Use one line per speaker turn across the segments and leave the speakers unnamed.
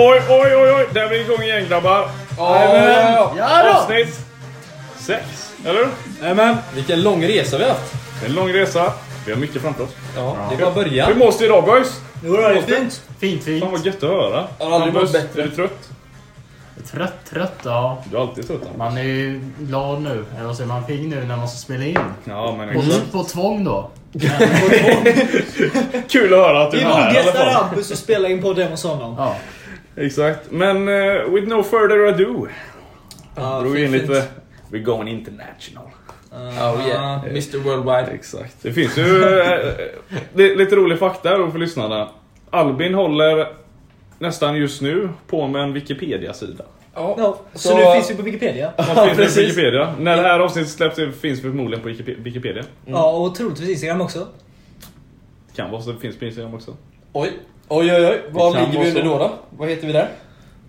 Oj, oj, oj, oj. Där är vi igång igen grabbar.
Ja,
Ja då!
Avsnitt sex, eller hur?
Nämen, vilken lång resa vi har haft.
Det är en lång resa. Vi har mycket framför oss.
Ja, det var
Hur
början.
mås det idag boys?
Jo, det är fint. Fint, fint.
Fan vad gött att höra.
har aldrig varit bättre.
Är du trött?
Trött, trött, ja.
Du är alltid trött Hampus.
Man är ju glad nu. Eller vad säger man? Pigg nu när man ska spela in.
Ja, men
På,
exakt.
på tvång då.
Kul att höra att du är här i alla fall.
Hampus och spelar in podden hos honom.
Ja.
Exakt. Men eh, with no further ado.
Ja,
Drog in lite... We're going international.
Oh yeah, Mr Worldwide.
Exakt. Det finns ju eh, li- lite rolig fakta då för lyssnarna. Albin håller nästan just nu på med en Wikipedia-sida.
Ja,
så,
Så-
nu finns vi på Wikipedia.
Ja,
finns det på
precis.
Wikipedia? När det här avsnittet släpps det finns det förmodligen på Wiki- Wikipedia.
Ja, och troligtvis Instagram också.
Kan vara så det finns på Instagram också.
Oj, oj, oj, oj. Vad ligger vi under då, då? Vad heter vi där?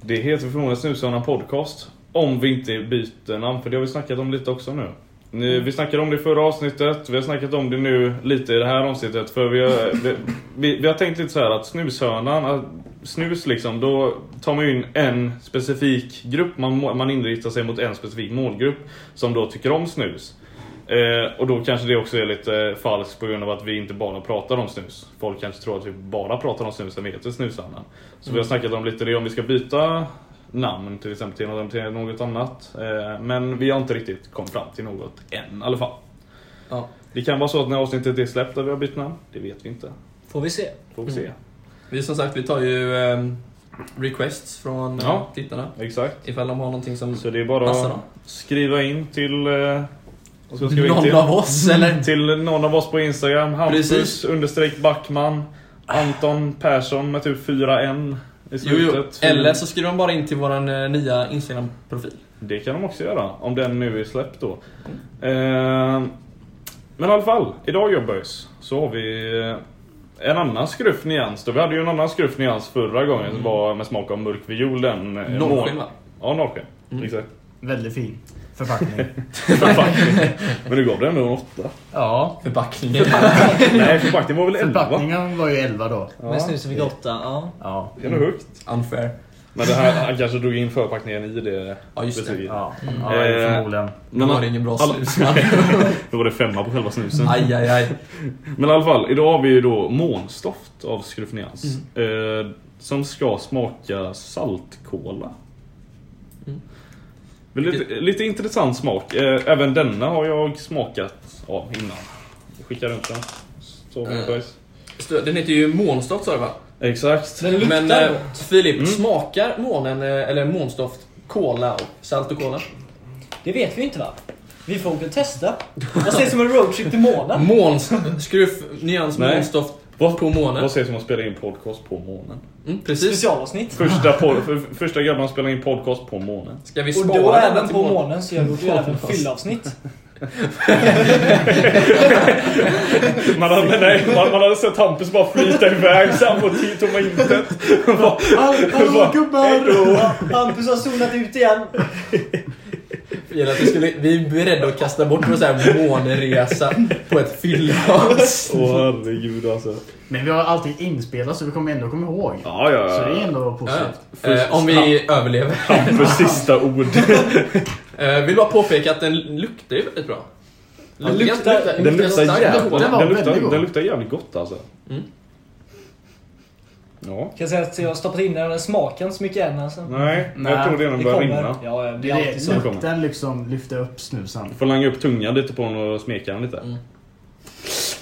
Det heter förmodligen Snushörnan Podcast. Om vi inte byter namn, för det har vi snackat om lite också nu. Nu, Vi snackade om det i förra avsnittet, vi har snackat om det nu lite i det här avsnittet. För vi har, vi, vi, vi har tänkt lite så här att snushörnan, att snus liksom, då tar man ju in en specifik grupp. Man, man inriktar sig mot en specifik målgrupp som då tycker om snus. Eh, och då kanske det också är lite falskt på grund av att vi inte bara pratar om snus. Folk kanske tror att vi bara pratar om snus när vi heter Snushörnan. Så vi har snackat om lite det om vi ska byta namn till exempel till något, till något annat. Eh, men vi har inte riktigt kommit fram till något än i alla fall.
Ja.
Det kan vara så att när avsnittet är släppt att vi har bytt namn. Det vet vi inte.
Får vi se.
Får vi se.
Vi som sagt, vi tar ju ehm, requests från eh,
Ja.
tittarna.
Exakt.
Ifall de har någonting som
Så det är bara
passar
att
dem.
skriva in till... Vad ska
Någon
till?
av oss, eller?
Till någon av oss på Instagram. Hampus
Precis.
understreck Backman. Anton Persson med typ 4 N i
Jo,
slutet.
jo. Eller så skriver de bara in till våran eh, nya Instagram-profil.
Det kan de också göra, om den nu är släppt då. Eh, men i alla fall, idag jobbers så har vi eh, en annan skruff nyans. Då vi hade ju en annan skruff nyans förra gången som var med smak av mörk viol. Den, eh,
Norrsken va?
Ja, norrsken.
Mm.
Exakt.
Väldigt fin förpackning.
Men du gav den ändå en åtta.
ja.
Förpackningen.
Nej, förpackningen var väl elva?
Förpackningen var ju 11 då.
Ja,
Men snusen fick åtta. Ja.
Ja.
det är nog högt.
Unfair.
Men det här, han kanske drog in förpackningen i det
Ja, just det.
betyget.
Ja,
Mm.
ja
Eh,
förmodligen.
Då var det ingen bra
alla-
snus.
Då var det femma på själva snusen.
Aj, aj, aj.
Men i alla fall, idag har vi ju då månstoft av Skruff Nyans.
Mm.
Eh, som ska smaka saltkola.
Mm.
Men Lite, lite intressant smak. Eh, även denna har jag smakat av innan. Jag skickar runt den. Så.
Stö- Den heter ju månstoft sa du va?
Exakt.
Den luktar
Men
gott.
Filip,
Mm.
smakar månen, eller månstoft, cola och salt och cola?
Det vet vi inte va? Vi får väl testa. Vad sägs om en roadtrip till månen?
Måns, skruff, nyans, månstoft
Vad,
på månen.
vad sägs om att spela in podcast på månen?
Mm, precis.
Specialavsnitt.
Första, pod, för, första grabbarna spelar in podcast på månen.
Ska vi
Och
spara
då
denna
även på
månen?
månen så gör vi även fyllavsnitt.
Man hade, nej, man, man hade sett Hampus bara flyta iväg här på tomma intet.
Hallå gubbar! Hampus har zonat ut igen.
Gillar att vi, skulle, vi är beredda att kasta bort vår så här månresa på ett fyllas.
Åh herregud alltså.
Men vi har alltid inspelat så vi kommer ändå komma ihåg.
Ja, ja,
Så det är
ja.
ändå
Ja,
positivt.
ja. Eh, om vi överlever.
Hampus sista ord.
Eh, vill bara påpeka att den luktar ju väldigt bra.
Den luktar-
den luktar jävligt gott alltså.
Mm.
Ja.
Kan jag säga att jag har stoppat in den smaken så mycket än alltså.
Nej,
Nej,
jag tror det är den börjar rinna.
Ja, det
Det
är alltid så.
lukten liksom lyfter upp snusen.
Får langa upp tungan lite på den och smeka den lite.
Mm.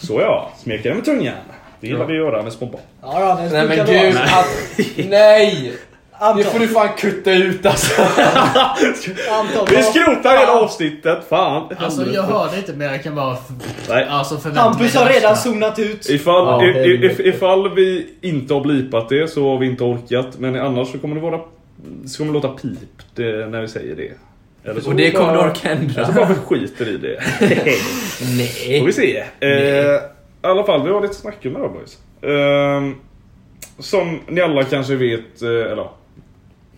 Så ja, smeka den med tungan. Det gillar
Ja.
vi att göra med små barn.
Ja, då,
Nej men gud, att, nej! Det
Anton,
får du fan kutta ut alltså.
Anton,
Vi skrotar hela avsnittet, fan.
Alltså jag hörde inte men jag kan bara...
Nej.
Alltså förvänta
Hampus
mig
har
det
redan zonat ut.
Ifall,
Ja,
i, i,
helvete.
if, ifall vi inte har blipat det så har vi inte orkat. Men annars så kommer det vara... Så kommer det låta pip det, när vi säger det. Eller så
Och det kommer du orka
Eller så
ändra.
bara vi skiter i det. Får
Nej.
vi se. Eh, I alla fall, vi har lite snack det här boys. Eh, som ni alla kanske vet, eh, eller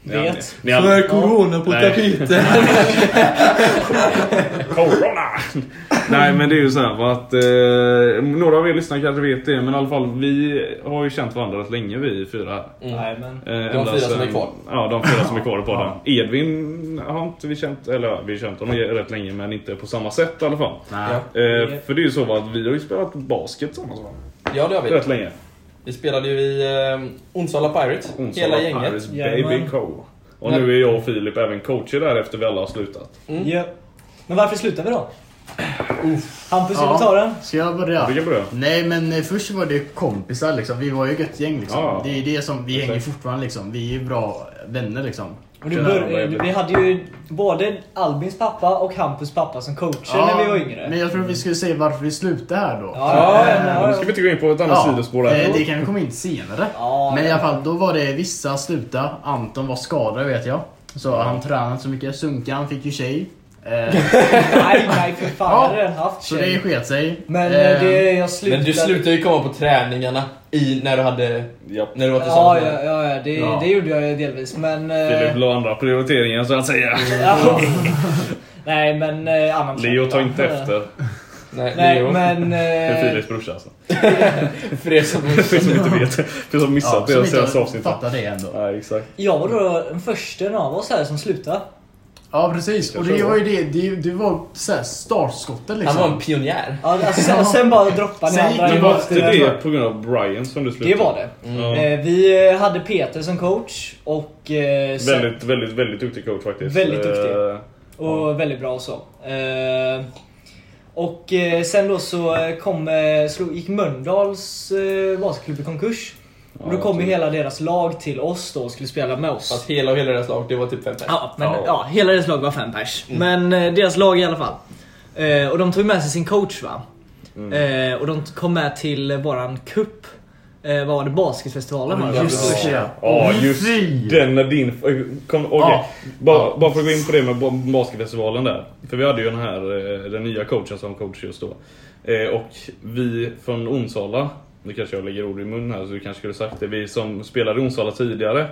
ni-
Vet.
Ni, ni alla,
corona
på Nej.
tapeten.
Corona! Nej men det är ju så här att eh, några av er lyssnare kanske vet det men i alla fall vi har ju känt varandra rätt länge vi fyra
men...
Eh,
De fyra som är kvar.
Ja, de fyra som är kvar på den. Edvin har inte vi känt, eller ja, vi har känt honom rätt länge men inte på samma sätt i alla fall.
Nej.
Ja.
Eh, för det är ju så att vi har ju spelat basket tillsammans va?
Ja, det har vi.
Rätt länge.
Vi spelade ju i eh, Onsala Pirates,
Onsala
hela gänget.
Pirates, Baby
Jajamän.
Co. Och nu är jag och Filip även coacher där efter vi alla har slutat.
Mm.
Ja. Men varför slutar vi då? Hampus, vill du ta den?
Ska jag börja?
Vi kan börja.
Nej men eh, först var det kompisar liksom. Vi var ju ett gött gäng liksom.
Ja.
Det är det som, vi hänger fortfarande liksom. Vi är bra vänner liksom.
Bör,
varandra,
vi hade ju både Albins pappa och Hampus pappa som coacher när vi var yngre.
Men jag tror vi skulle säga varför vi slutade här då.
Ja, ja, ja, ja,
nu ska vi inte gå in på ett annat sidospår
eh,
här.
det kan vi komma in senare.
Ja,
Men i
ja.
alla fall, då var det vissa sluta. Anton var skadad vet jag. Så han tränade så mycket. Sunkan fick ju tjej. Eh,
Nej, nej för fan. Jag hade redan haft
så det sket sig.
Men
Eh,
eh, det, jag slutade...
Men du slutade ju komma på träningarna i, när du hade...
Japp.
När du var tillsammans
Ja,
med
ja, ja, ja det,
Ja.
det gjorde jag ju delvis. Men... eh,
Filip la andra prioriteringar så att säga.
ja. Nej, men eh, annan
Leo tar inte
Ja.
efter.
Nej,
Nej,
Leo.
men...
Det är
Eh,
Filips brorsa alltså.
För er som...
För er som inte vet. För er som missat det
som
senaste
inte
avsnittet.
fattar det ändå.
Ja, exakt.
jag var då den första av oss här som slutade.
Ja precis. Och det var ju det. Det, det var så här startskottet liksom.
Han var en pionjär.
Ja, alltså, sen, sen bara droppade ni andra
det
in
bara
efter
Det på grund av Brian som du slutade.
Det var det.
Ja.
Eh, vi hade Peter som coach och... Eh, sen,
Väldigt, väldigt, väldigt duktig coach faktiskt.
Väldigt duktig.
Eh,
Och väldigt bra så. Och sen då så kom, slog, gick Mölndals basketklubb i konkurs. Och då kom ju hela deras lag till oss då och skulle spela med oss.
Fast hela och hela deras lag, det var typ fem pers.
Ja, men,
Ja.
ja. hela deras lag var fem pers. Men eh, deras lag i alla fall. Eh, och de tog med sig sin coach va.
Mm.
Eh, och de kom med till eh, våran cup. Eh, vad var det? Basketfestivalen var det?
Just det.
Ja, just den när din... Kom, okej.
Ja.
Bara, bara för att gå in på det med ba- basketfestivalen där. För vi hade ju den här, eh, den nya coachen som coach just då. Eh, Och vi från Onsala, nu kanske jag lägger ord i mun här så du kanske skulle sagt det. Vi som spelade i Onsala tidigare.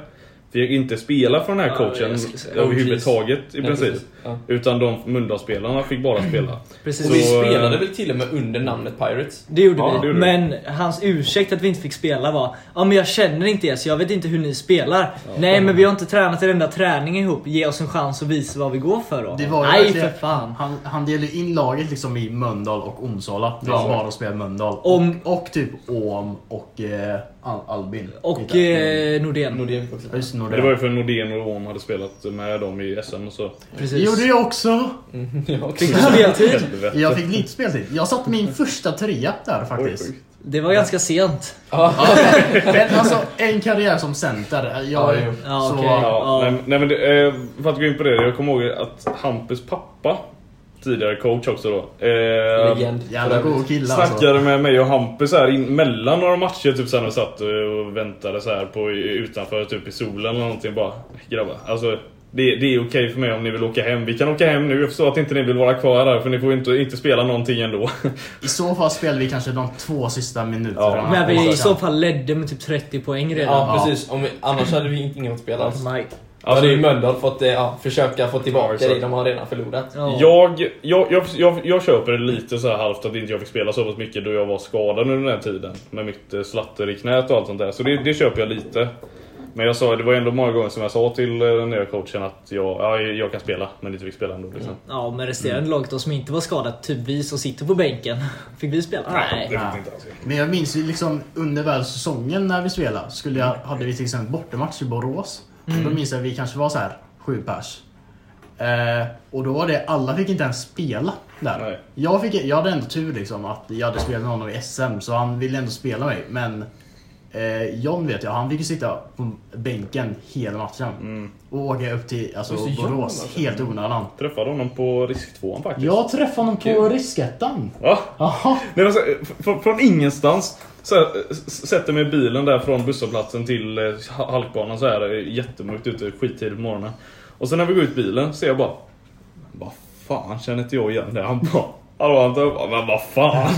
Fick inte spela för den här
Ja,
coachen
säga.
överhuvudtaget i
Ja,
princip.
precis. Ja.
Utan de Mölndalsspelarna fick bara spela.
Precis.
Och vi
Så, eh,
spelade väl till och med under namnet Pirates.
Det gjorde
Ja,
vi.
det gjorde
men hans ursäkt att vi inte fick spela var Ja men jag känner inte er så jag vet inte hur ni spelar. Nej men vi har inte tränat en enda träning ihop. Ge oss en chans att visa vad vi går för då.
Det var ju
Nej
verkligen-
för fan.
Han, han delade in laget liksom i Mölndal och Onsala. Det var
Ja.
bara att spela Mölndal.
Om-
och, och typ Åm och eh, Al- Albin.
Och eh, Nordén.
Nordén fick också.
Just Nordén.
det var ju för Nordén och Åhm hade spelat med dem i SM och så.
Det
Precis.
gjorde jag också.
Mm, jag också.
Fick du speltid?
Jag fick lite speltid. Jag satte min första trea där faktiskt.
Oj, oj.
Det var ganska sent.
Ja.
Men alltså en karriär som center. Jag,
Ja.
Ja,
så.
Ja,
Ja.
Nej, nej men det, eh, för att gå in på det, jag kommer ihåg att Hampus pappa, tidigare coach också då, eh,
Legend.
Jävla god kille alltså.
snackade med mig och Hampus här in, mellan några matcher typ sen och satt och väntade så här på utanför typ i solen eller någonting bara grabbar, alltså det, det är okej för mig om ni vill åka hem. Vi kan åka hem nu. Jag förstår att inte ni vill vara kvar där för ni får inte, inte spela någonting ändå.
I så fall spelade vi kanske de två sista minuterna.
Ja,
När vi i så fall ledde med typ 30 poäng redan.
Ja, precis. Om vi, annars hade vi inte ingen att spela alls.
Nej.
Då hade ju Mölndal fått eh, ja, försöka få
Ja,
tillbaka
exakt.
det de har redan förlorat.
Ja.
Jag, jag, jag, jag, jag köper det lite så här halvt att inte jag fick spela så pass mycket då jag var skadad under den här tiden. Med mitt eh, slatter i knät och allt sånt där. Så det, det köper jag lite. Men jag sa, det var ändå många gånger som jag sa till eh, den nya coachen att jag, ja, jag kan spela, men inte fick spela ändå. Liksom.
Ja, men resterande laget då som inte var skadat, typ vi som sitter på bänken. Fick vi spela?
Det
Nej.
fick
Ja.
inte alls.
Men jag minns ju liksom under väl säsongen när vi spelade skulle jag, hade vi till exempel bortamatch i Borås. Och då minns jag att vi kanske var så här sju pers. Eh, och då var det, alla fick inte ens spela där.
Nej.
Jag, fick, jag hade ändå tur liksom att jag hade spelat med honom i SM så han ville ändå spela mig. Men eh, John vet jag, han fick ju sitta på bänken hela matchen.
Mm.
Och åka upp till alltså,
det, John
Borås
alltså.
helt onödan.
Träffade honom på risk 2 faktiskt.
Jag träffade honom på
Kul.
riskettan.
Va?
Jaha.
Nej, men så, från, från ingenstans så sätter mig i bilen där från busshållplatsen till eh, ha- halkbanan så här eh, jättemörkt ute, skittid på morgonen. Och sen när vi går ut bilen ser jag bara Vad fan känner inte jag igen det? Han bara Hallå Anton, men vad fan?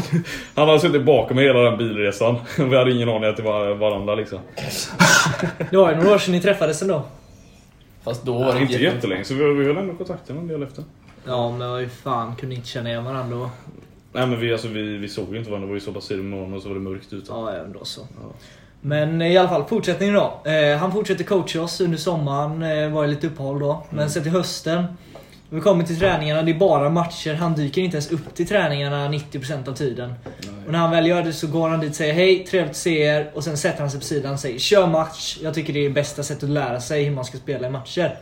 Han har suttit bakom mig hela den bilresan. Vi hade ingen aning att det var varandra liksom.
Det var ju några år sedan ni träffades ändå.
Fast då var det
Inte
jätte-
jättelänge så vi, vi höll ändå kontakten en del efter.
Ja, men vad fan, kunde inte känna igen varandra då.
Nej men vi, alltså, vi, vi såg ju inte varandra, det var ju så pass tidigt på morgonen och så var det mörkt ute.
Ja, ja, då så.
Ja.
Men eh, i alla fall, fortsättningen då. Eh, han fortsätter coacha oss under sommaren, eh, var det lite uppehåll då. Men
Mm.
sen till hösten, vi kommer till träningarna, det är bara matcher. Han dyker inte ens upp till träningarna 90% av tiden. Och när han väl gör det så går han dit och säger hej, trevligt att se er. Och sen sätter han sig på sidan och säger kör match. Jag tycker det är bästa sättet att lära sig hur man ska spela i matcher.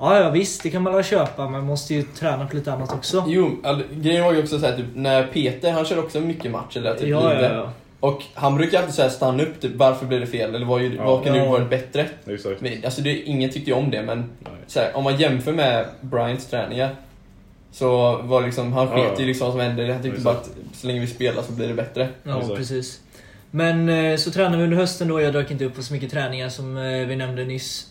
Ja, ja visst, det kan man väl köpa, men man måste ju träna på lite annat också.
Jo, all, grejen var ju också så här, typ, när Peter, han kör också mycket matcher där, typ
Ja, ja,
lite.
ja.
Och han brukar alltid så här stanna upp, typ, varför blev det fel? Eller vad,
Ja.
vad kunde
Ja.
ju varit bättre?
Exakt.
Men, alltså det, ingen tyckte ju om det, men så här, om man jämför med Bryants träningar så var liksom, han
Ja,
sket
ja.
ju liksom vad som hände. Han tyckte bara att så länge vi spelar så blir det bättre.
Ja,
Exakt.
precis. Men eh, så tränade vi under hösten då. Jag dök inte upp på så mycket träningar som eh, vi nämnde nyss.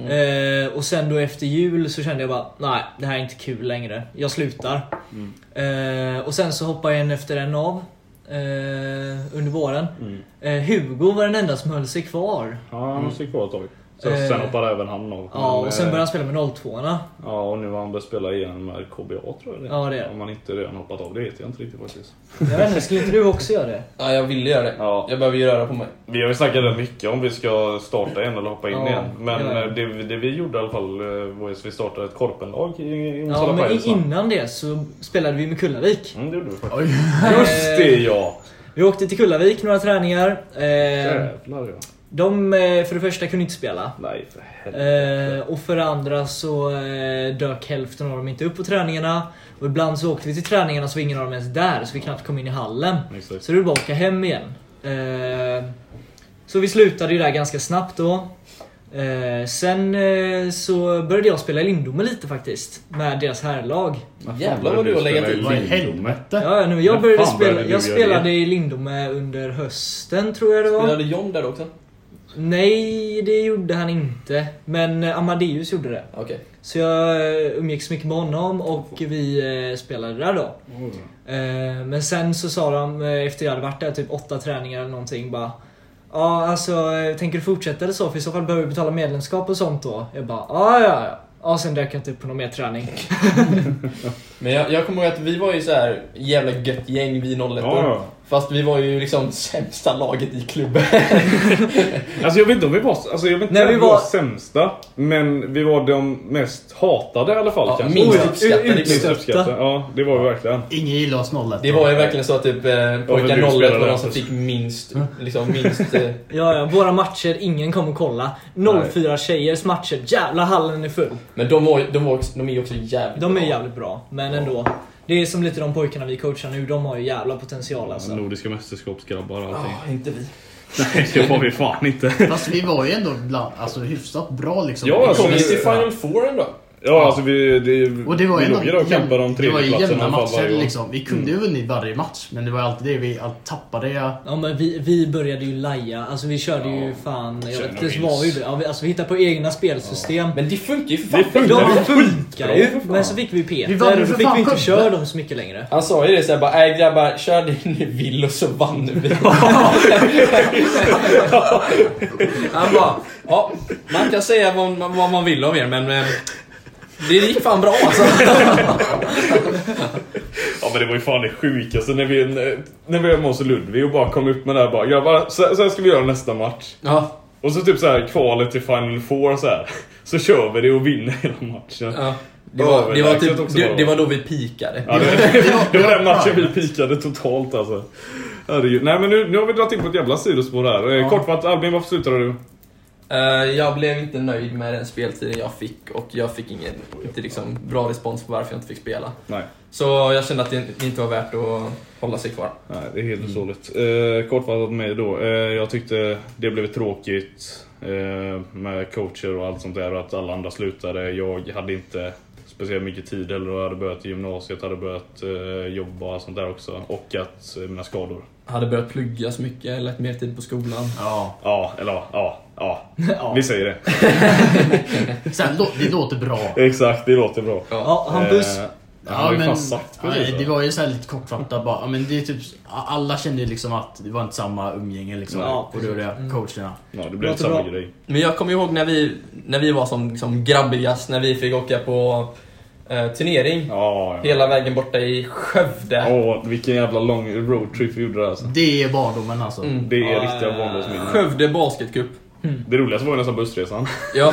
Mm.
Eh, och sen då efter jul så kände jag bara, nej det här är inte kul längre. Jag slutar.
Mm.
Eh, och sen så hoppade jag en efter en av. Eh, under våren.
Mm.
Eh, Hugo var den enda som höll sig kvar.
Ja, han stod kvar ett tag. Så,
Eh.
sen hoppade även han av.
Ja,
Men,
och sen började han spela med 02orna.
Ja, och nu har han börjat spela igen med KBA tror jag det
Ja, det är det.
Om han inte redan hoppat av, det vet jag inte riktigt faktiskt.
Jag vet inte, skulle inte du också göra det?
Ja, jag ville göra det.
Ja.
Jag behöver ju röra på mig.
Vi har ju snackat rätt mycket om vi ska starta igen eller hoppa in
Ja,
igen. Men
ja.
eh, det, det vi gjorde i alla fall eh, var att vi startade ett korpenlag i, i
Ja, men innan det så spelade vi med Kullavik.
Mm, det gjorde vi faktiskt. Just det ja!
Vi åkte till Kullavik några träningar. Eh,
Jävlar ja.
De, eh, för det första, kunde inte spela.
Nej för helvete.
Eh, och för det andra så eh, dök hälften av dem inte upp på träningarna. Och ibland så åkte vi till träningarna så var ingen av dem ens där, så vi knappt kom in i hallen.
Exakt.
Så det var bara att åka hem igen. Eh, så vi slutade ju där ganska snabbt då. Eh, sen eh, så började jag spela i Lindome lite faktiskt. Med deras herrlag.
Jävlar
var
vad du har legat i.
Vad i helvete?
Ja, nu, jag började spela, jag spelade i Lindome under hösten tror jag det var.
Spelade John där också?
Nej, det gjorde han inte. Men eh, Amadeus gjorde det.
Okej.
Så jag eh, umgicks mycket med honom och vi eh, spelade där då. Eh, Men sen så sa de efter jag hade varit där typ åtta träningar eller någonting bara Ja alltså tänker du fortsätta eller så? För i så fall behöver du betala medlemskap och sånt då. Jag bara ja ja ja. Ja sen dök jag inte upp på någon mer träning.
Men jag, jag kommer ihåg att vi var ju så här jävla gött gäng, vi 01
Ja, ja.
Fast vi var ju liksom sämsta laget i klubben.
Alltså jag vet inte om vi var, alltså, jag vet inte
Nej,
om
vi
vi var
var-
sämsta. Men vi var de mest hatade i alla fall
Ja,
kanske.
minst uppskattade
Minst uppskattade. Ja, det var vi verkligen.
Ingen gillar oss 01.
Det var ju verkligen så att typ, eh, pojkar
du
01
spelade
var de som fick minst, liksom minst... Eh,
Ja ja, våra matcher, ingen kommer kolla. 04 tjejers matcher, jävla hallen är full.
men de, var, de, var också, de är ju också jävligt
De är
bra.
jävligt bra, men ändå. Det är som lite de pojkarna vi coachar nu, de har ju jävla potential alltså.
Nordiska mästerskapsgrabbar och allting.
Ja, inte vi.
Nej, det var vi fan inte.
Fast vi var ju ändå bland, alltså, hyfsat bra liksom.
Ja,
Vi
alltså,
Kom
ju-
till Final Four ändå?
Ja, alltså vi... Det,
Och det var ju
vi
ändå
låg ju där och kämpade om
det var ju
tredjeplatsen
jämna matcher liksom. Vi kunde ju vunnit varje match, men det var alltid det vi all, tappade. Ja.
Ja men vi, vi började ju laja, alltså vi körde ju
Ja.
fan, jag vet vi gjorde. Ja, vi, alltså vi hittade på egna spelsystem.
Men det funkar ju för fan.
Det funkar.
De
Ja,
funkar ju, men så fick vi Peter
Vi vann ju
och då
för
fick vi inte köra dem så mycket längre.
Han sa ju det såhär bara, nej grabbar, kör det ni vill och så vann vi. Han bara, ja, man kan säga vad, vad man vill av er men eh, det gick fan bra alltså.
Ja men det var ju fan det sjukaste när vi, när vi var med oss i Ludvig och bara kom upp med det här bara grabbar, så, så här ska vi göra nästa match.
Ja,
Och så typ så här kvalet till Final Four så här. Så kör vi det och vinner hela matchen.
ja. Det var, det, var typ, det, det var då vi pikade.
Ja, det, det var den matchen vi pikade totalt alltså. Herregud. Nej men nu, nu har vi dragit in på ett jävla sidospår här. Eh,
Ja.
Kortfattat Albin, varför slutade du?
Eh, jag blev inte nöjd med den speltiden jag fick och jag fick ingen inte liksom, bra respons på varför jag inte fick spela.
Nej.
Så jag kände att det inte var värt att hålla sig kvar.
Nej, det är helt otroligt. Eh, kortfattat med då. Eh, jag tyckte det blev tråkigt eh, med coacher och allt sånt där och att alla andra slutade. Jag hade inte speciellt mycket tid heller och hade börjat i gymnasiet, hade börjat eh, jobba och sånt där också. Och att eh, mina skador.
Hade börjat plugga så mycket, lagt mer tid på skolan.
Ja.
Ja, eller ja, ja, ja. Vi säger det.
Sen, det låter bra.
Exakt, det låter bra.
ja Hampus.
Eh, han har ju fan sagt precis
nej,
så.
det var ju så här lite kortfattat bara. Ja, Men det är typ, alla kände liksom att det var inte samma umgänge liksom.
Ja,
och var det
Mm.
coacherna.
Ja, det blev
Låter
samma
bra.
grej.
Men jag kommer ihåg när vi, när vi var som liksom grabbigast, när vi fick åka på eh, turnering.
Ja, ja.
Hela vägen borta i Skövde.
Åh, vilken jävla lång roadtrip vi gjorde där alltså.
Det är barndomen alltså.
Mm.
Det är
Ja,
riktiga
ja, ja.
barndomsminnen.
Skövde Basketcup.
Det roligaste var ju nästan bussresan.
Ja.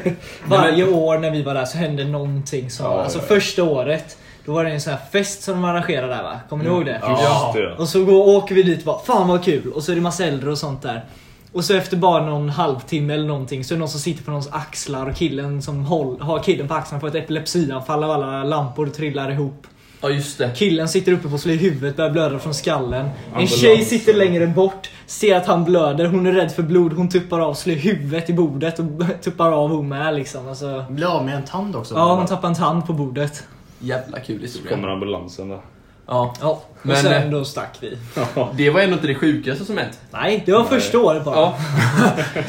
Varje år när vi var där så hände någonting som...
Ja,
alltså
ja, ja.
första året, då var det en sån här fest som de arrangerade där va? Kommer ni ihåg det?
Ja.
Det.
Och så går, åker vi dit och bara Fan vad kul! Och så är det massa äldre och sånt där. Och så efter bara någon halvtimme eller någonting så är det någon som sitter på någons axlar och killen som håll, har killen på axlarna får ett epilepsianfall av alla lampor trillar ihop.
ja, just det.
Killen sitter uppe på slå i huvudet, börjar blöda från skallen. En
Ambulans.
tjej sitter längre bort, ser att han blöder, hon är rädd för blod, hon tuppar av, slår i huvudet i bordet och tuppar av hon med liksom. Alltså,
Blir av med en tand också.
ja, hon tappar en tand på bordet.
Jävla kul
Så
historia.
kommer ambulansen där.
Ja.
Ja, och
Men,
sen
eh,
då stack vi.
Det var ändå inte det sjukaste som hänt.
Nej, det var första året bara.
Ja.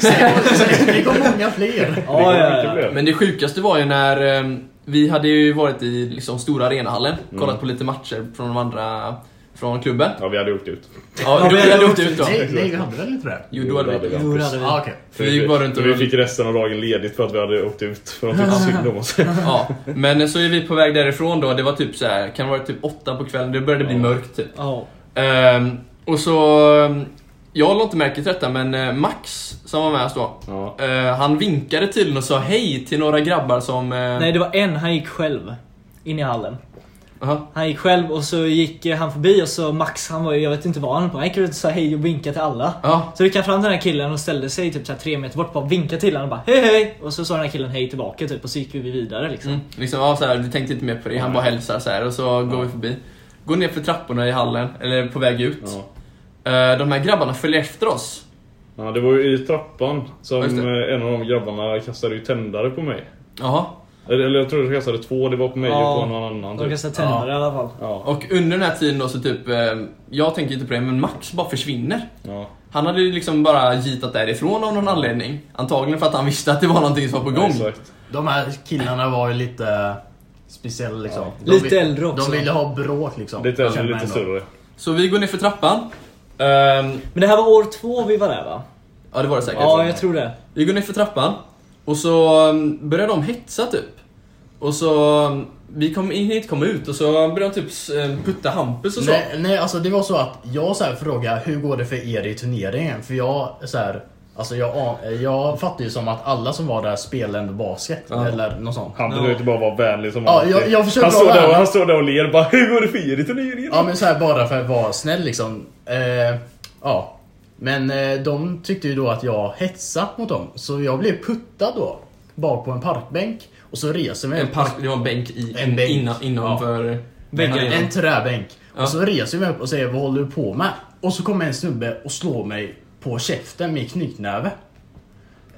Det kom många fler.
ja, ja, ja.
Men det sjukaste var ju när eh, vi hade ju varit i liksom, stora arenahallen, kollat på lite matcher från de andra från klubben.
Ja, vi hade åkt ut.
Ja,
Ja,
du
vi
hade
hade
åkt ut då.
Nej, nej, vi hade väl inte det?
Jo, då hade vi
Jo, det hade vi.
Ah, okej.
För vi gick bara runt och...
Vi fick resten av dagen ledigt för att vi hade åkt ut. För de tyckte synd om oss.
Ja, men så är vi på väg därifrån då. Det var typ så här, kan det vara typ åtta på kvällen. Det började bli
Ja.
mörkt typ.
Ja.
Ehm, och så... ehm, Jag la inte märke till detta, men eh, Max som var med oss då.
Ja.
eh, han vinkade tydligen och sa hej till några grabbar som... eh,
Nej, det var en, han gick själv. In i hallen.
Aha.
Han gick själv och så gick han förbi och så Max, han var ju, jag vet inte vad han på Han gick runt och sa hej och vinkade till alla.
Ja,
Så gick han fram till den här killen och ställde sig typ så här tre meter bort bara vinkade till honom och bara hej hej! Och så sa den här killen hej tillbaka typ och så gick vi vidare liksom.
mm, liksom, ja, så här, vi tänkte inte mer på det. Han bara hälsar så här och så går vi förbi. Går ner för trapporna i hallen, eller på väg ut.
Ja.
Eh, de här grabbarna följer efter oss.
ja, det var ju i trappan som en av de grabbarna kastade ju tändare på mig.
Jaha.
Eller, jag tror de kastade två, det var på mig
Ja.
och på någon annan.
De
Typ.
kastade tänder i alla fall.
Ja.
Och under den här tiden då så typ, eh, jag tänker inte på det, men Max bara försvinner.
Ja.
Han hade ju liksom bara gitat därifrån av någon anledning. Antagligen för att han visste att det var någonting som var på
Ja,
gång.
exakt.
De här killarna var ju lite speciella liksom.
Ja.
De
Lite
vill-
äldre också.
De ville ha bråk liksom.
Lite äldre, lite
ändå.
större.
Så vi går ner för trappan. Ehm,
Men det här var år två vi var där va?
ja, det var det säkert.
Ja, jag tror det.
Vi går ner för trappan. Och så um, börjar de hetsa typ. Och så... um, Vi kom in hit, kom ut och så började de typ um, putta Hampus och så.
Nej, nej, alltså det var så att jag så här frågade hur går det för er i turneringen? För jag så här, alltså jag, jag fattar ju som att alla som var där spelade ändå basket
Ja.
eller något sånt.
Han
Ja.
försökte bara vara vänlig som
Ja, jag- jag försöker
han, står
vara
där han står där och ler bara Hur går det för er i turneringen?
Ja men så här bara för att vara snäll liksom. Eh, ja. Men eh, de tyckte ju då att jag hetsade mot dem. Så jag blev puttad då. Bak på en parkbänk. Och så reser mig
En
upp.
park, det var en bänk i,
En bänk.
Innan, innanför
Väggarna.
arenan.
En träbänk.
Ja.
Och så reser jag mig upp och säger vad håller du på med? Och så kommer en snubbe och slår mig på käften med knytnäve.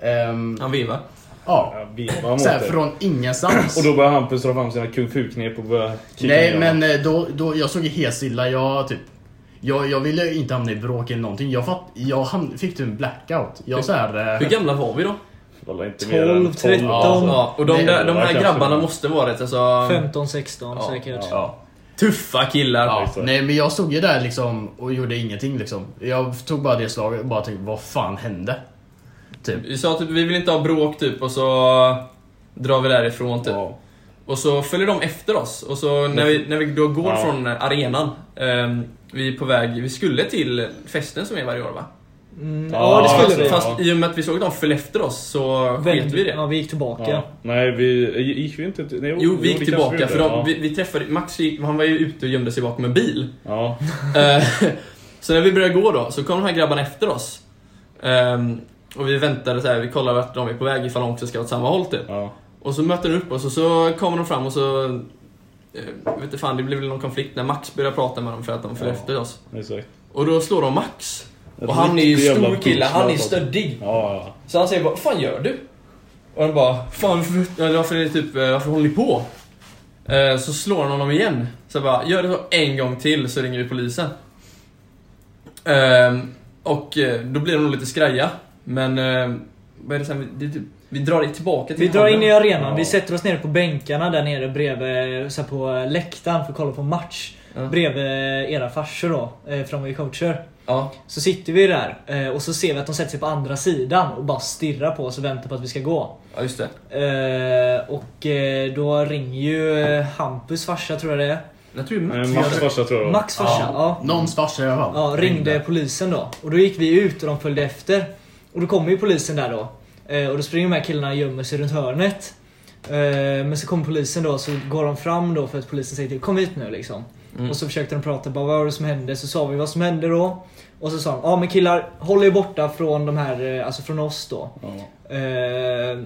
Ehm,
Han vevar.
ja.
Ja, vevar mot
Så här,
det.
från ingenstans.
Och då börjar Hampus dra fram sina kung fu-knep och börja kicka
Nej men eh, då, då, jag såg ju helt stilla. Jag typ... Jag, jag ville inte hamna i bråk eller någonting. Jag, fatt, jag ham- fick typ en blackout. Jag så här, eh,
Hur gamla var vi då?
Walla, inte mer än
12, 13.
Ja.
Och de,
Nej,
där, de här
kanske-
grabbarna måste vara rätt alltså,
15, 16
Ja,
säkert.
ja.
tuffa killar.
Ja, nej men jag stod ju där liksom och gjorde ingenting liksom. Jag tog bara det slaget och bara tänkte vad fan hände? Typ.
Vi sa typ vi vill inte ha bråk typ och så drar vi därifrån typ.
Ja.
Och så följer de efter oss och så när vi, när vi då går
Ja.
från arenan ehm, Vi är på väg, vi skulle till festen som är varje år va?
Mm,
Ja,
ja, det skulle
alltså,
vi.
ja.
Fast i och med att vi såg att de följde efter oss så sket vi det.
Ja, vi gick tillbaka.
Ja. Nej, vi gick vi inte till... Nej,
Jo, vi gick tillbaka för de, vi, vi träffade, Max han var ju ute och gömde sig bakom en bil.
Ja.
Eh, så när vi började gå då, så kom de här grabbarna efter oss. Ehm, och vi väntade så här, vi kollade vart de är på väg ifall de också ska åt samma håll typ.
ja.
Och så möter de upp oss och så kommer de fram och så... eh, Jag vet inte fan, det blev väl någon konflikt när Max började prata med dem för att de följde
Ja.
efter oss.
Exakt.
Och då slår de Max. Och han är ju stor kille, han är
alltså.
stöddig.
Ja.
Så han säger bara, vad fan gör du? Och de bara, fan varför, varför är det typ, eh, varför håller ni på? Eh, Så slår han honom igen. Så jag bara, gör det så en gång till så ringer vi polisen. Ehm, Och eh, då blir de nog lite skraja. Men, eh, vad är det sen? Det är typ, vi drar tillbaka till
Vi drar in i arenan,
Ja.
vi sätter oss nere på bänkarna där nere bredvid, så här på läktaren för att kolla på match.
Ja.
Bredvid era farsor då, för de var ju coacher.
Ja.
Så sitter vi där eh, och så ser vi att de sätter sig på andra sidan och bara stirrar på oss och väntar på att vi ska gå.
ja, just det.
Eh, och eh, då ringer ju Hampus farsa tror jag det är.
Jag tror Max.
Max farsa tror jag.
Max farsa,
Ja.
ja.
Någons farsa i alla fall.
Ja, ringde polisen då. Och då gick vi ut och de följde efter. Och då kommer ju polisen där då. Eh, och då springer de här killarna och gömmer sig runt hörnet. Eh, men så kommer polisen då, så går de fram då för att polisen säger till kom hit nu liksom.
Mm.
Och så försökte de prata, bara vad var det som hände? Så sa vi vad som hände då. Och så sa de, ja men killar, håll er borta från de här, eh, alltså från oss då.
Ja.
Eh,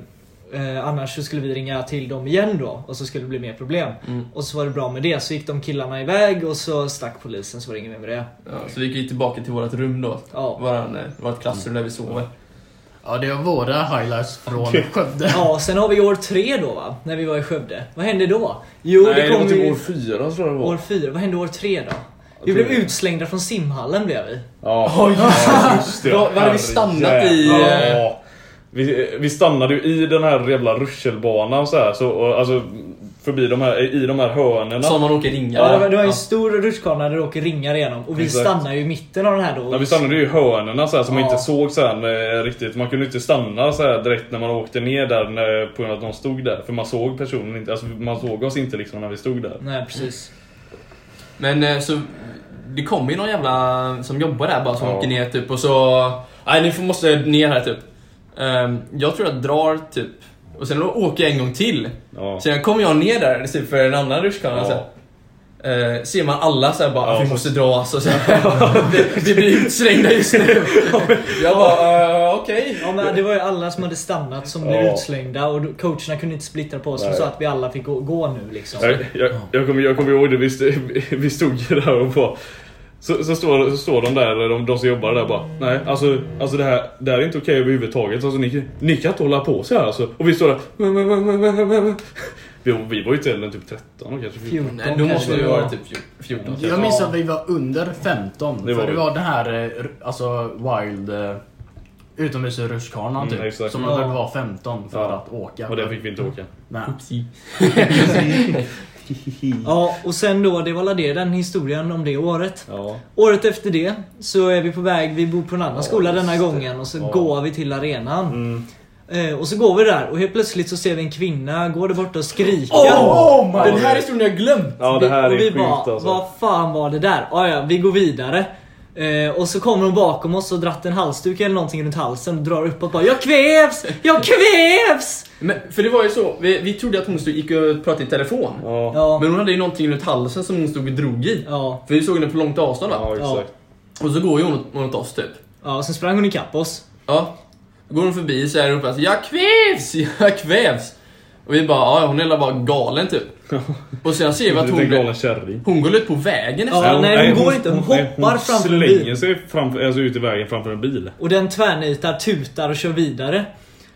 annars så skulle vi ringa till dem igen då och så skulle det bli mer problem.
Mm.
Och så var det bra med det, så gick de killarna iväg och så stack polisen, så var det inget mer med det.
Ja, så vi gick tillbaka till vårt rum då.
Ja.
Våran, vårt klassrum där vi sover.
Ja, det var våra highlights från Skövde.
Ja, sen har vi år tre då va, när vi var i Skövde. Vad hände då? Jo,
Nej,
det
det
kom
var typ
ju
år fyra tror jag det var.
år fyra. Vad hände år tre då? Vi blev
det.
utslängda från simhallen blev vi.
Ja, ja, just det.
Då- vad hade vi stannat i,
Ja. Vi, vi stannade ju i den här jävla rutschelbanan så här, så, och, alltså förbi de här, i de här hörnerna.
Som man åker ringar.
Ja, det var, en stor rutschkana där det åker ringar igenom och vi
Exakt.
stannar ju i mitten av den här då.
Ja, vi stannade ju i hörnerna så här, som man
Ja.
inte såg sen eh, riktigt. Man kunde inte stanna så här direkt när man åkte ner där när, på grund av att de stod där. För man såg personen inte, alltså man såg oss inte liksom när vi stod där.
Nej, precis.
Men eh, så det kommer ju någon jävla som jobbar där bara som
Ja.
åker ner typ och så... Nej ni får- måste ner här typ. Ehm, jag tror jag drar typ och sen åker jag en gång till.
Ja.
Sen kommer jag ner där typ för en annan rutschkana
Ja.
så här. Eh, ser man alla så här bara,
Ja,
vi måste dra alltså. Så här, vi, vi blir utslängda just nu. jag bara, uh, okej.
Ja men det var ju alla som hade stannat som blev
Ja.
utslängda och coacherna kunde inte splittra på oss
Nej.
så att vi alla fick gå, gå nu liksom.
Jag, jag, jag, kommer, jag kommer ihåg det, vi stod ju där och bara så, så, står, så står de där, de, de som jobbar där bara Nej alltså, alltså det, här, det här är inte okej överhuvudtaget alltså, ni, ni kan inte hålla på så här alltså. Och vi står där vi, vi var ju inte äldre än typ 13 och kanske 14
14
Nej, då måste vi
det
vara
var.
typ 14.
Jag minns att vi var under 15.
Det var
för det
vi.
var den här eh, alltså wild eh, utomhusrutschkanan typ.
Mm, exakt.
som man behövde vara 15 för
Ja.
att åka.
Och där fick vi inte åka.
Nej.
Ja och sen då, det var väl det den historien om det året.
Ja.
Året efter det så är vi på väg, vi bor på en annan
Ja,
skola denna gången och så
Ja.
går vi till arenan.
Mm.
Eh, och så går vi där och helt plötsligt så ser vi en kvinna gå där borta och skrika.
Oh, Den här historien har jag glömt!
Ja det här
och
är
vi
sjukt
bara,
alltså.
vad fan var det där? Ah, ja, vi går vidare. Eh, och så kommer hon bakom oss och dratt en halsduk eller någonting runt halsen och drar uppåt bara Jag kvävs! Jag kvävs!
Men, för det var ju så, vi, vi trodde att hon stod, gick och pratade i telefon.
Ja,
Ja,
Men hon hade ju någonting runt halsen som hon stod och drog i.
ja,
För vi såg henne på långt avstånd va?
ja exakt.
Och så går ju hon åt, mot oss typ.
ja. Och sen sprang hon ikapp oss.
Ja. Då går hon förbi så här uppe alltså, jag kvävs! Jag kvävs! Och vi bara, ja hon är bara galen typ. Och sen ser vi att hon,
kärring.
hon går ut på vägen
Ja,
nästan.
nej, hon går inte, hon
nej,
hoppar framför en
slänger
bil.
sig framför, alltså ut i vägen framför en bil.
Och den tvärnitar, tutar och kör vidare.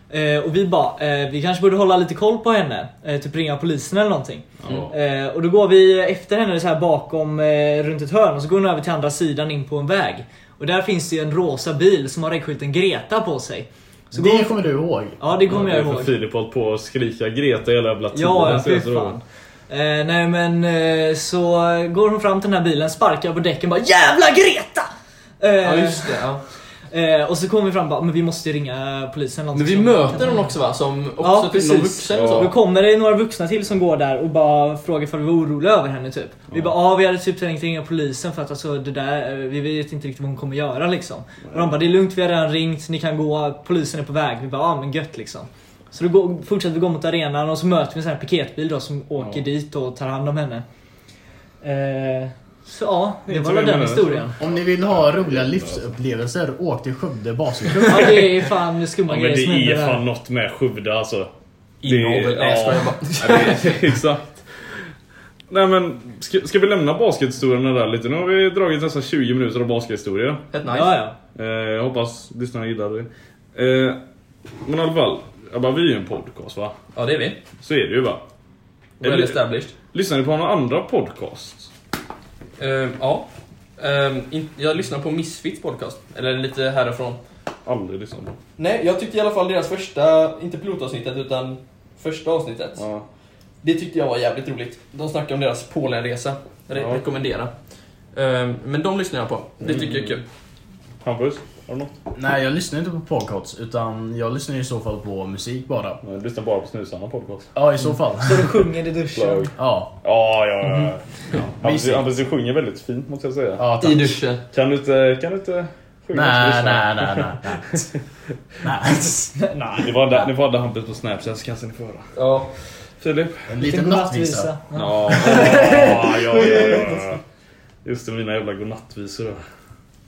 Eh, och vi bara, eh, vi kanske borde hålla lite koll på henne. Eh, typ ringa polisen eller någonting.
Ja.
Eh, och då går vi efter henne så här bakom, eh, runt ett hörn och så går hon över till andra sidan in på en väg. Och där finns det ju en rosa bil som har reggskylten Greta på sig. Så går
Det
hon,
kommer du ihåg.
ja det kommer
Ja,
jag ihåg.
Filip har hållit på att skrika Greta hela jävla tiden.
Ja, ja Eh, nej men eh, så går hon fram till den här bilen, sparkar på däcken bara JÄVLA GRETA! Eh,
Ja just det, ja.
eh, och så kommer vi fram och bara, men vi måste ju ringa polisen eller
Men vi möter någon också va? Som också
Ja,
typ
precis.
någon vuxen och
Ja.
så.
Då kommer det några vuxna till som går där och bara frågar för vi var oroliga över henne typ. Vi bara, ja vi hade typ tänkt ringa polisen för att alltså det där, eh, vi vet inte riktigt vad hon kommer göra liksom. Och de bara, det är lugnt vi har redan ringt, ni kan gå, polisen är på väg. Vi bara, ja men gött liksom. Så då går, fortsätter vi gå mot arenan och så möter vi en sån här piketbil då som åker
Ja.
dit och tar hand om henne. Eh, så ja, det
Inte
var väl
det
den historien.
Om ni vill ha roliga livsupplevelser, åk till Skövde basketklubb.
Ja det är fan skumma
Ja,
grejer
det
som händer
är
där.
fan något med Skövde alltså.
Inavel.
Ja, det är- Exakt. Nej men, ska, ska vi lämna baskethistorierna där lite? Nu har vi dragit nästan 20 minuter av baskethistoria.
Nice.
Ja, ja.
Eh, jag hoppas lyssnarna gillar det. Eh, men i alla fall, jag bara, vi är ju en podcast va?
Ja det är vi.
Så är det ju va?
Well
Eller-
established.
Lyssnar ni på några andra podcasts?
Ehm, ja. Ehm, in, jag lyssnar på Misfits podcast. Eller lite härifrån.
Aldrig lyssnat på.
Nej, jag tyckte i alla fall deras första, inte pilotavsnittet utan första avsnittet.
Ja.
Det tyckte jag var jävligt roligt. De snackade om deras Polenresa. Re-
Ja.
Rekommendera. Ehm, men de lyssnar jag på. Det tycker jag är kul.
Hampus, har du något?
Nej, jag lyssnar inte på podcasts utan jag lyssnar i så fall på musik bara.
Jag lyssnar bara på Snusarna podcast.
Ja, i så fall.
Så du sjunger i duschen.
Plug.
Ja.
Ja, ja, ja. Hampus,
Mysigt.
Hampus, du sjunger väldigt fint måste jag säga.
ja.
I duschen.
Kan du inte, kan du inte sjunga?
Nej, nej, nej, nej. nej.
Nej.
Ni var där, ni var där Hampus på Snapchat så kanske ni får höra.
Ja.
Filip?
En liten nattvisa.
Ja, ja, ja, ja, ja. Just det, mina jävla godnattvisor.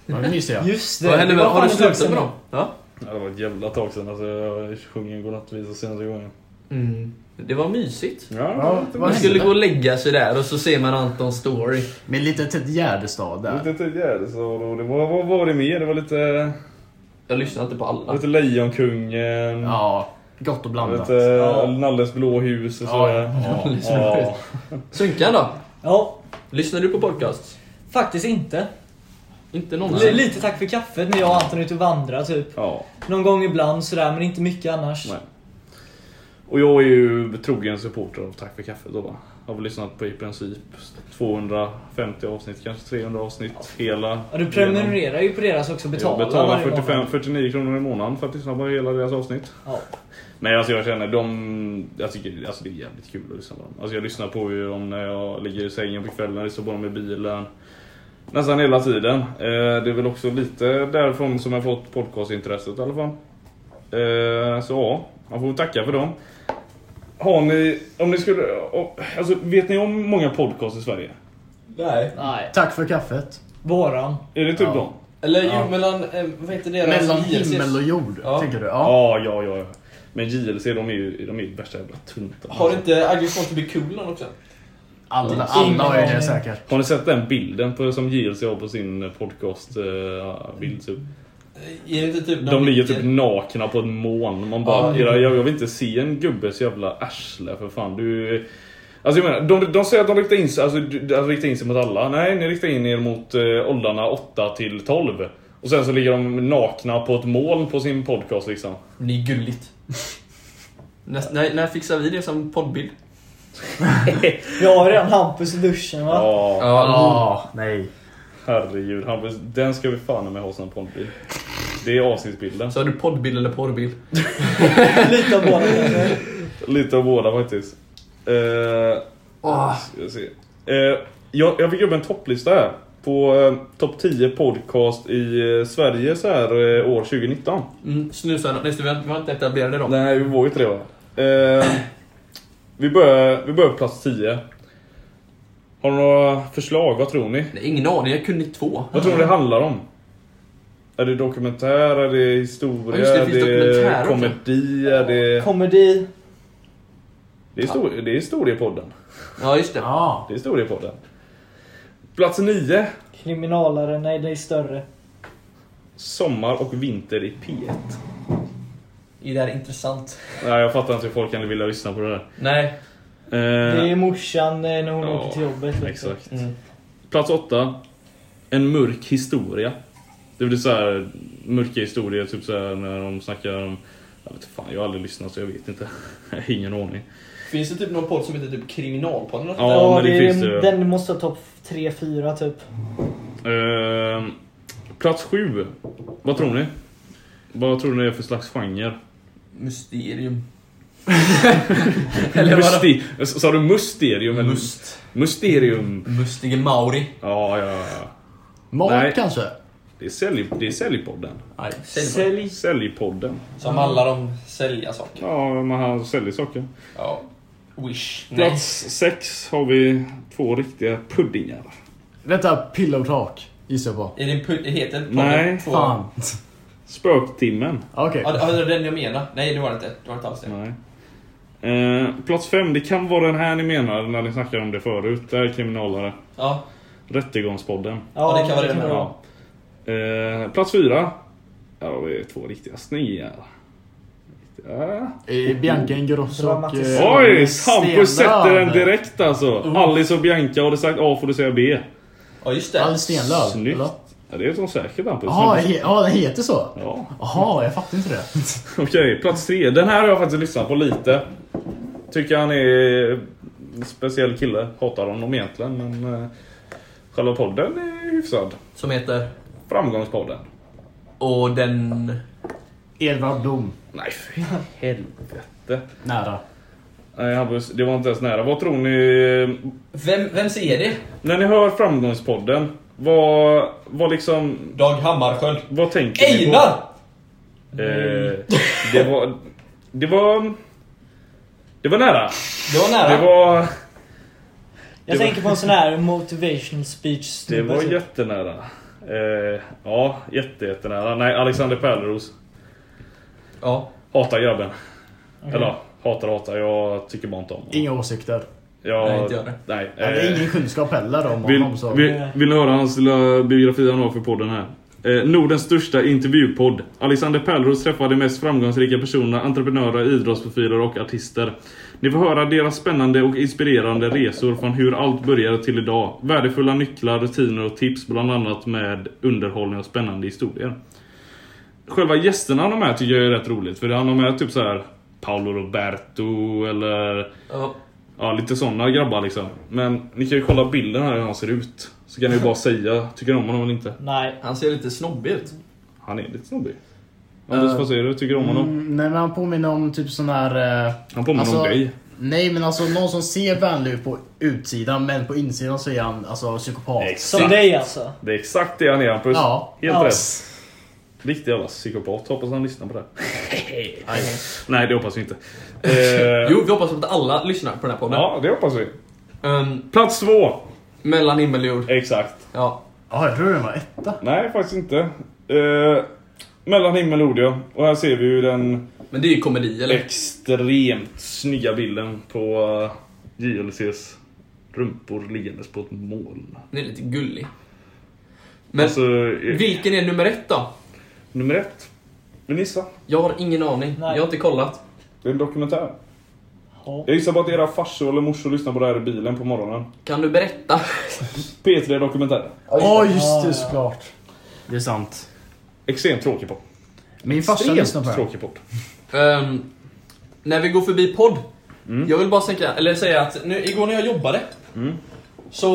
Ja, det.
Just det.
Vad hände med,
var
har du slutat med dem? Ja.
Ja, det var ett jävla tag sedan alltså, jag sjöng en godnattvisa senaste gången.
Mm. Det var mysigt.
Ja,
Ja,
det
Man
vad
skulle gå och lägga sig där och så ser man Antons story.
Med lite Ted Gärdestad där.
Lite tidigare så då, det var, vad var det mer? Det var lite,
Jag lyssnar inte på alla.
lite Lejonkungen.
Ja, gott och blandat.
Lite
Ja.
Nalles blå hus och
Ja,
sådär.
ja.
Ja.
Sunkan då?
Ja,
Lyssnar du på podcast?
faktiskt inte.
Inte
L-
någonsin?
lite tack för kaffet när jag och Anton är ute och vandrar typ.
ja.
Någon gång ibland sådär, men inte mycket annars.
Nej. Och jag är ju trogen supporter av Tack för kaffet då va. Har väl lyssnat på i princip 250 avsnitt, kanske 300 avsnitt. Hela.
Ja, du prenumererar ju på deras också,
Jag
betalar
betalar
varje
45,
månad.
49 kronor i månaden för att lyssna på hela deras avsnitt.
Ja.
Nej alltså jag känner de, jag tycker alltså det är jävligt kul att lyssna på dem. Alltså jag lyssnar på dem när jag ligger i sängen på kvällen, jag lyssnar på dem i bilen. Nästan hela tiden. Eh, det är väl också lite därifrån som jag fått podcastintresset i alla fall. Eh, så ja, man får tacka för dem. Har ni, om ni skulle, alltså vet ni om många podcasts i Sverige?
Nej.
Nej.
Tack för kaffet.
Våran.
Är det typ
Ja.
dem?
Eller
Ja.
jo, mellan, eh, vad heter deras
Mellan himmel och jord,
Ja.
tänker du? Ja.
Ja, ja, ja. Men JLC de är ju de är ju värsta jävla tunta.
Har inte want to be cool också?
Alla, alla har ju det säkert.
Har ni sett den bilden på, som JLC har på sin podcast eh, bild? Typ?
Eh, Är det inte typ
De ligger typ nakna på ett moln. Man bara, era, jag, jag vill inte se en gubbes jävla arsle för fan. Du... Alltså jag menar, de, de säger att de riktar in sig, alltså, du- de riktar in sig mot alla. Nej, ni riktar in er mot eh, åldrarna 8 till 12. Och sen så ligger de nakna på ett moln på sin podcast liksom.
Det är gulligt. Näst, när, när fixar vi det som poddbild?
Jag har redan Hampus i duschen va?
Ja,
Ja, nej.
herregud. Hampus, den ska vi fan med ha som poddbild. Det är avsnittsbilden.
Så har du poddbild eller porrbild?
Lite av båda.
Lite av båda faktiskt. Eh,
Åh.
Ska jag, se. Eh, jag, jag fick upp en topplista här. På eh, topp 10 podcast i eh, Sverige så här eh, år 2019.
Mm, snusarna. Nej, vi har, inte etablerade dem.
Nej, vi var ju inte det va? Vi, börjar, vi börjar på plats 10. Har ni några förslag? Vad tror ni?
Nej, ingen aning, jag kunde två.
Vad tror ni det handlar om? Är det dokumentär? Är det historia?
Ja, det, det
är
dokumentär också.
komedi? Är det...
Komedi.
Det är, histori- det är historiepodden.
Ja, just det.
Ja.
Det är historiepodden. Plats 9.
Kriminalare. Nej, det är större.
Sommar och vinter i P1.
Är det här intressant?
Nej, jag fattar inte hur folk kan vilja lyssna på det där.
Nej.
Eh,
Det är morsan eh, när hon
ja,
åker till jobbet.
Exakt.
Mm.
Plats åtta. En mörk historia. Det blir så här mörka historier, typ så här när de snackar om... Jag vet fan, jag har aldrig lyssnat så jag vet inte. Jag har ingen aning.
Finns det typ någon podd som heter typ Kriminalpodden? eller
Ja,
Ja,
men det
det
finns det
den måste ha topp 3-4 typ.
Eh, plats sju. Vad tror ni? Vad tror ni det är för slags genre?
Mysterium. Eller?
Musti Sa du mysterium? eller-
Must.
Mysterium.
Mustige Mauri.
Ja, ja, ja.
Mat
Nej.
kanske?
Det är, sälj, det är säljpodden.
Nej, sälj.
Sälj.
Säljpodden.
Som handlar om sälja saker.
Ja, man har säljer saker.
Ja. Wish. Nej.
Plats sex har vi två riktiga puddingar.
Detta Pillow Talk, gissar jag på.
Är det en. Heter podden
Nej,
två-
Fan.
Spöktimmen.
Okej.
Ja, det är den jag menar. Nej, det var det inte. Det var inte alls det.
Nej. Eh, plats fem, det kan vara den här ni menar när ni snackade om det förut. Det är kriminalare.
Ja.
Rättegångspodden.
Ja, det kan vara det
vara.
Ja. Eh, plats fyra. Ja, vi är två riktiga snear. Ja.
Eh, Bianca Ingrosso och...
Dramatiskt.
eh,
Oj! Hampus sätter den direkt alltså. Alice och Bianca, har du sagt A får du säga B.
Ja, just det.
Alice Stenlöv.
Snyggt.
eller?
Ja, det är så säkert Hampus.
Ja, den heter så?
Ja.
Jaha, jag fattar inte det.
Okej, plats tre. Den här har jag faktiskt lyssnat på lite. Tycker han är en speciell kille. Hatar honom egentligen, men eh, själva podden är hyfsad.
Som heter...
Framgångspodden.
Och den...
Edvard Blom.
Nej för helvete.
Nära.
Nej Hampus, det var inte ens nära. Vad tror ni...
Vem, vem ser det?
När ni hör Framgångspodden, vad, vad liksom...
Dag Hammarskjöld.
Vad tänker ni på?
Einar!
Eh, det var... Det var... Det var nära.
Det var nära.
Det var...
Jag
Det var-
tänker på en sån här motivation speech
Det var jättenära. Eh, ja, jätte, jättenära. Nej, Alexander Pärleros.
Ja.
Hatar grabben. Eller ja, hatar hatar. Jag tycker bara inte om honom.
Inga åsikter.
Jag,
Nej, inte jag det.
Nej.
Jag hade
eh,
ingen kunskap heller om
Vill,
honom. Så.
vill, vill ni höra hans lilla biografi han har för podden här? Eh, Nordens största intervjupodd. Alexander Pärleros träffar de mest framgångsrika personerna, entreprenörer, idrottsprofiler och artister. Ni får höra deras spännande och inspirerande resor från hur allt började till idag. Värdefulla nycklar, rutiner och tips bland annat med underhållning och spännande historier. Själva gästerna han har med tycker jag är rätt roligt. För han har med typ så här Paolo Roberto eller
ja.
Ja, lite såna grabbar liksom. Men ni kan ju kolla bilden här hur han ser ut. Så kan ni ju bara säga, tycker ni om honom eller inte?
Nej.
Han ser lite snobbig ut.
Han är lite snobbig. Anders,
Eh,
vad säger du? Tycker du om honom?
Mm, nej men han påminner om typ sån här... Eh,
Han påminner
alltså,
om dig.
Nej men alltså någon som ser vänlig ut på utsidan men på insidan så är han alltså psykopat.
Exakt.
Som dig alltså.
Det är exakt det han är Hampus.
Ja.
Helt
Ja.
rätt. Riktig jävla psykopat. Hoppas han lyssnar på det. Nej, det hoppas vi inte. Eh,
Jo, vi hoppas att alla lyssnar på den här podden.
Ja, det hoppas vi.
Ehm,
Plats två.
mellan himmel och jord.
Exakt.
Ja.
Ja, jag tror den var etta.
Nej, faktiskt inte. Eh, mellan himmel och jord ja. Och här ser vi ju den
Men det är ju komedi, eller?
extremt snygga bilden på uh, JLCs rumpor liggandes på ett moln.
Den är lite gullig. Men
alltså, eh,
vilken är nummer ett då?
Nummer ett. Vill ni gissa?
Jag har ingen aning.
Nej.
Jag har inte kollat.
Det är en dokumentär.
Ja.
Jag gissar på att era farsor eller morsor lyssnar på det här i bilen på morgonen.
Kan du berätta?
P3 Dokumentär.
Ja just det såklart. Det är sant.
Extremt tråkig podd.
Min farsa lyssnar på den.
tråkig podd.
Ehm, när vi går förbi podd.
Mm.
Jag vill bara tänka, eller säga att nu, igår när jag jobbade.
Mm.
Så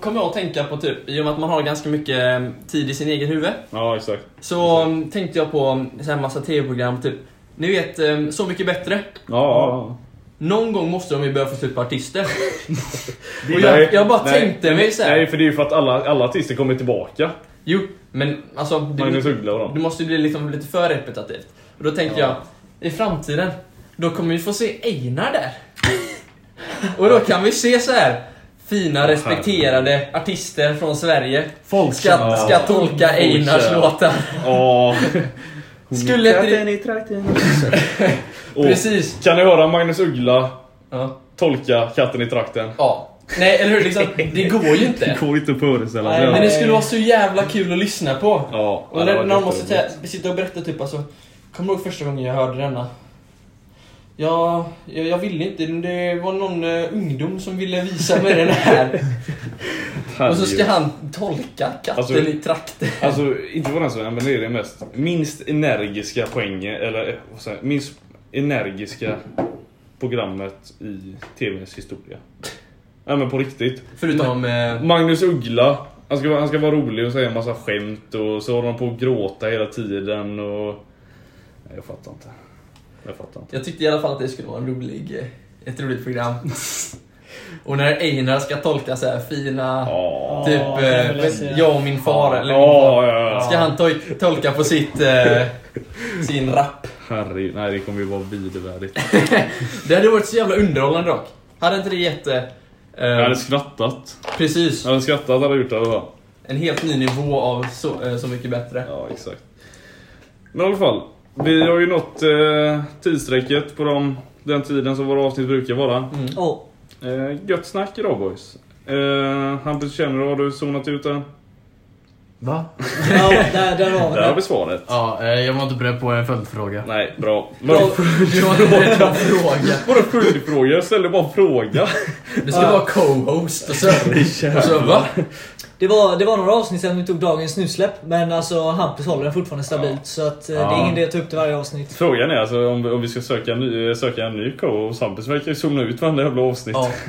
kom jag att tänka på typ, i och med att man har ganska mycket eh, tid i sin egen huvud.
Ja, exakt.
Så um, tänkte jag på så här massa tv-program, typ. Ni vet, um, Så mycket bättre.
Ja, ja.
Någon gång måste de ju börja få slut på artister.
Det-
Och jag-
Nej,
jag bara
nej,
tänkte mig så här.
Nej, för det är ju för att alla, alla artister kommer tillbaka.
Jo, men alltså...
Magnus
Det,
Uggla och dem.
det måste ju bli liksom lite för repetitivt. Och då tänkte jag, i framtiden, då kommer vi få se Einar där. Och då kan vi se så här fina, respekterade artister från Sverige
Folk
ska, ska tolka Einars låtar.
Ja.
Skulle inte
i trakten. Och
Precis.
Kan ni höra Magnus Uggla tolka katten i trakten?
ja. Nej, eller hur? Liksom, det går ju inte.
Det går inte att föreställa
Nej,
sig.
Men det skulle vara så jävla kul att lyssna på.
Ja,
Och när, de måste sitta och berätta typ alltså. Kommer du ihåg första gången jag hörde denna? Ja, jag, jag ville inte. Det var någon uh, ungdom som ville visa mig den här. och så ska han tolka katten
Alltså-
i trakten.
Alltså, inte för den som men det är det mest minst energiska poängen, eller eh, vad säger jag, minst energiska programmet i TVns historia. Ja men på riktigt.
Förutom... Eh,
Magnus Uggla, han ska, vara- han ska vara rolig och säga en massa skämt och så håller de på att gråta hela tiden och... Nej, jag fattar inte. Jag fattar inte.
jag tyckte i alla fall att det skulle vara en rolig, eh, ett roligt program. och när Einar ska tolka så här fina...
Ja.
Typ,
jag
eh,
se.
jag och min far, eller min far.
Ja, ja, ja.
Ska han tol- tolka på sitt, eh, sin rap?
Herregud, nej det kommer ju vara vidervärdigt.
Det hade varit så jävla underhållande dock. Hade inte det gett... Eh,
Jag hade skrattat.
precis.
Jag hade skrattat hade jag gjort det. va?
En helt ny nivå av Så, eh, så mycket bättre.
Ja, exakt. Men i alla fall. Vi har ju nått eh, tidsstrecket på de, den tiden som våra avsnitt brukar vara.
Mm.
Oh.
Eh, gött snack idag boys. Eh, Hampus känner du, har du zonat ut den?
Va?
Ja, där, där har vi
Där har
det.
vi svaret.
Ja, eh, jag var inte beredd på en följdfråga.
Nej, bra.
Bra, fråga.
vadå följdfråga? Jag ställde bara en fråga.
Du ska vara co-host och så... Och så va?
Det var, det var några avsnitt sedan vi tog dagens snusläpp, men alltså Hampus håller den fortfarande stabilt.
Ja.
Så att, eh, det
Ja.
är ingen idé att ta upp det varje avsnitt.
Frågan är alltså om, vi- om vi ska söka en ny, söka en ny co Hampus verkar ju zona ut varenda jävla avsnitt.
Ja.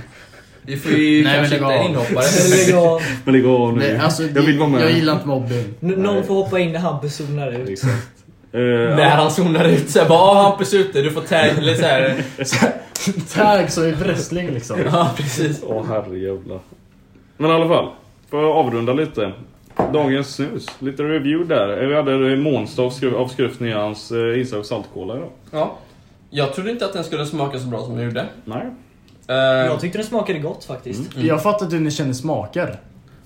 Vi får ju
Nej,
kanske inte en inhoppare.
Lägg av.
Men lägg av nu.
Nej, alltså,
jag vill vara med.
jag gillar inte mobbing.
N- Någon får hoppa in när Hampus zonar ut.
Exakt. Eh,
När han zonar ut såhär bara "Ah, Hampus ute, du får tag eller såhär.
Tag som i wrestling liksom.
Ja precis.
Åh herrejävlar. Men i alla fall, för att avrunda lite. Dagens snus, lite review där. Vi hade Månstad avskrift, avskrift i hans eh, inslag av saltkola idag.
Ja. Jag trodde inte att den skulle smaka så bra som den gjorde.
Nej.
Eh,
Jag tyckte den smakade gott faktiskt.
Mm.
Jag fattar att du inte känner smaker.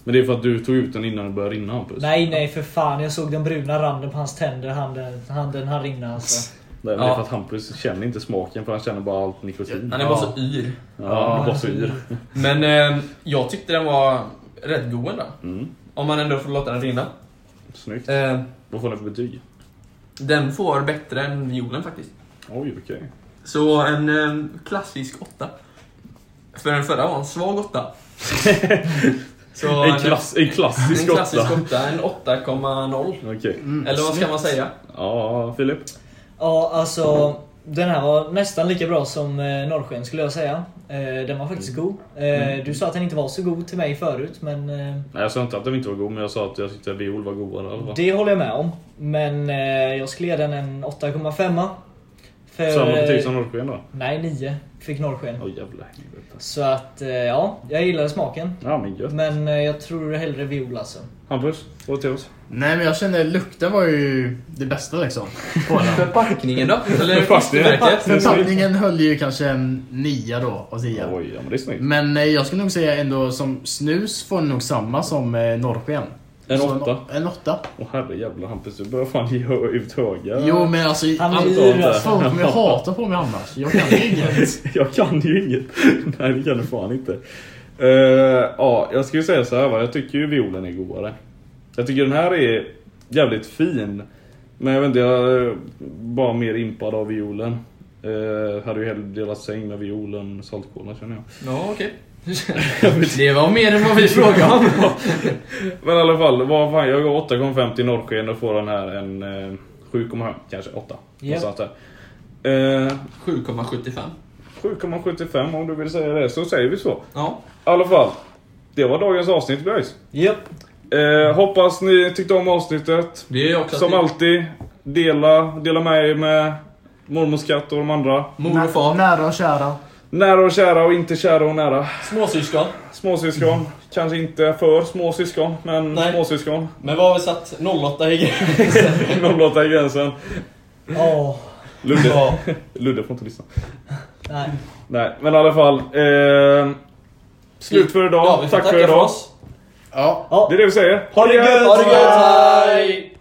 Men det är för att du tog ut den innan det började rinna Hampus.
Nej, nej för fan. Jag såg den bruna randen på hans tänder. Handen, handen han rinna alltså.
Nej, men Det
Ja.
är för att Hampus känner inte smaken för han känner bara allt nikotin.
Han är bara så yr.
Ja, bara så yr.
Men eh, jag tyckte den var rätt god ändå.
Mm.
Om man ändå får låta den rinna.
Snyggt.
Eh,
Vad får den för betyg?
den får bättre än violen faktiskt.
Oj, okej.
Så en eh, klassisk åtta. För den förra var en svag åtta. Så
En, klass, en klassisk
en klassisk
åtta.
åtta, en 8,0.
Okej.
Mm,
Eller vad ska man säga?
Ja, Filip.
Ja, alltså. Den här var nästan lika bra som eh, Norrsken skulle jag säga. Eh, den var faktiskt god. Eh, Du sa att den inte var så god till mig förut, men
Nej, jag sa inte att den inte var god, men jag sa att jag tyckte att viol var godare
det håller jag med om. Men jag skulle ge den en 8,5. För,
Samma betyg som Norrsken då?
Nej, 9 fick Norrsken.
Åh jävlar helvete.
Så att, eh, ja, jag gillade smaken.
Ja men gött.
Men eh, jag tror hellre viol alltså.
Hampus, vad till oss?
Nej men jag kände lukten var ju det bästa liksom.
Förpackningen då? Eller
Förpackningen.
höll ju kanske en nia då av tio.
Oj, ja men det är snyggt.
Men eh, jag skulle nog säga ändå som snus får nog samma som eh, norrsken.
En
Så
åtta?
En åtta.
Åh herrejävlar Hampus, du börjar fan ge ut höga.
Jo men alltså,
Han är alltså.
folk kommer ju hata på mig annars. Jag kan ju inget.
jag kan ju inget. Nej det kan du fan inte. Eh, ja, jag ju säga så här va. Jag tycker ju violen är godare. Jag tycker den här är jävligt fin. Men jag vet inte, jag är bara mer impad av violen. Uh, hade ju hellre delat säng med violen saltkola känner jag.
Ja, okej. Det var mer än vad vi frågade om.
Men i alla fall, vad fan, jag går 8,5 till norrsken och får den här en eh, 7,5 kanske 8.
Ja.
Någonstans där. Eh,
7,75.
7,75 om du vill säga det, så säger vi så.
Ja.
I alla fall, det var dagens avsnitt guys.
Japp.
Eh, hoppas ni tyckte om avsnittet.
Det är också
Som
att
alltid, dela, dela med er med mormors katt och de andra.
mor och far,
Nära och kära.
Nära och kära och inte kära och nära.
småsyskon.
Småsyskon. Kanske inte för småsyskon, men
Nej.
småsyskon.
Men vad har vi satt? 08 i gränsen.
08 i gränsen.
Åh.
Ludde,
Ja.
Ludde får inte lyssna.
Nej.
Nej, men i alla fall. Eh, slut för idag.
Ja, vi får
Tack
tacka
för idag.
oss.
Ja.
Ja.
Det är det vi säger.
Ha det gött!
Ha det gött, hej!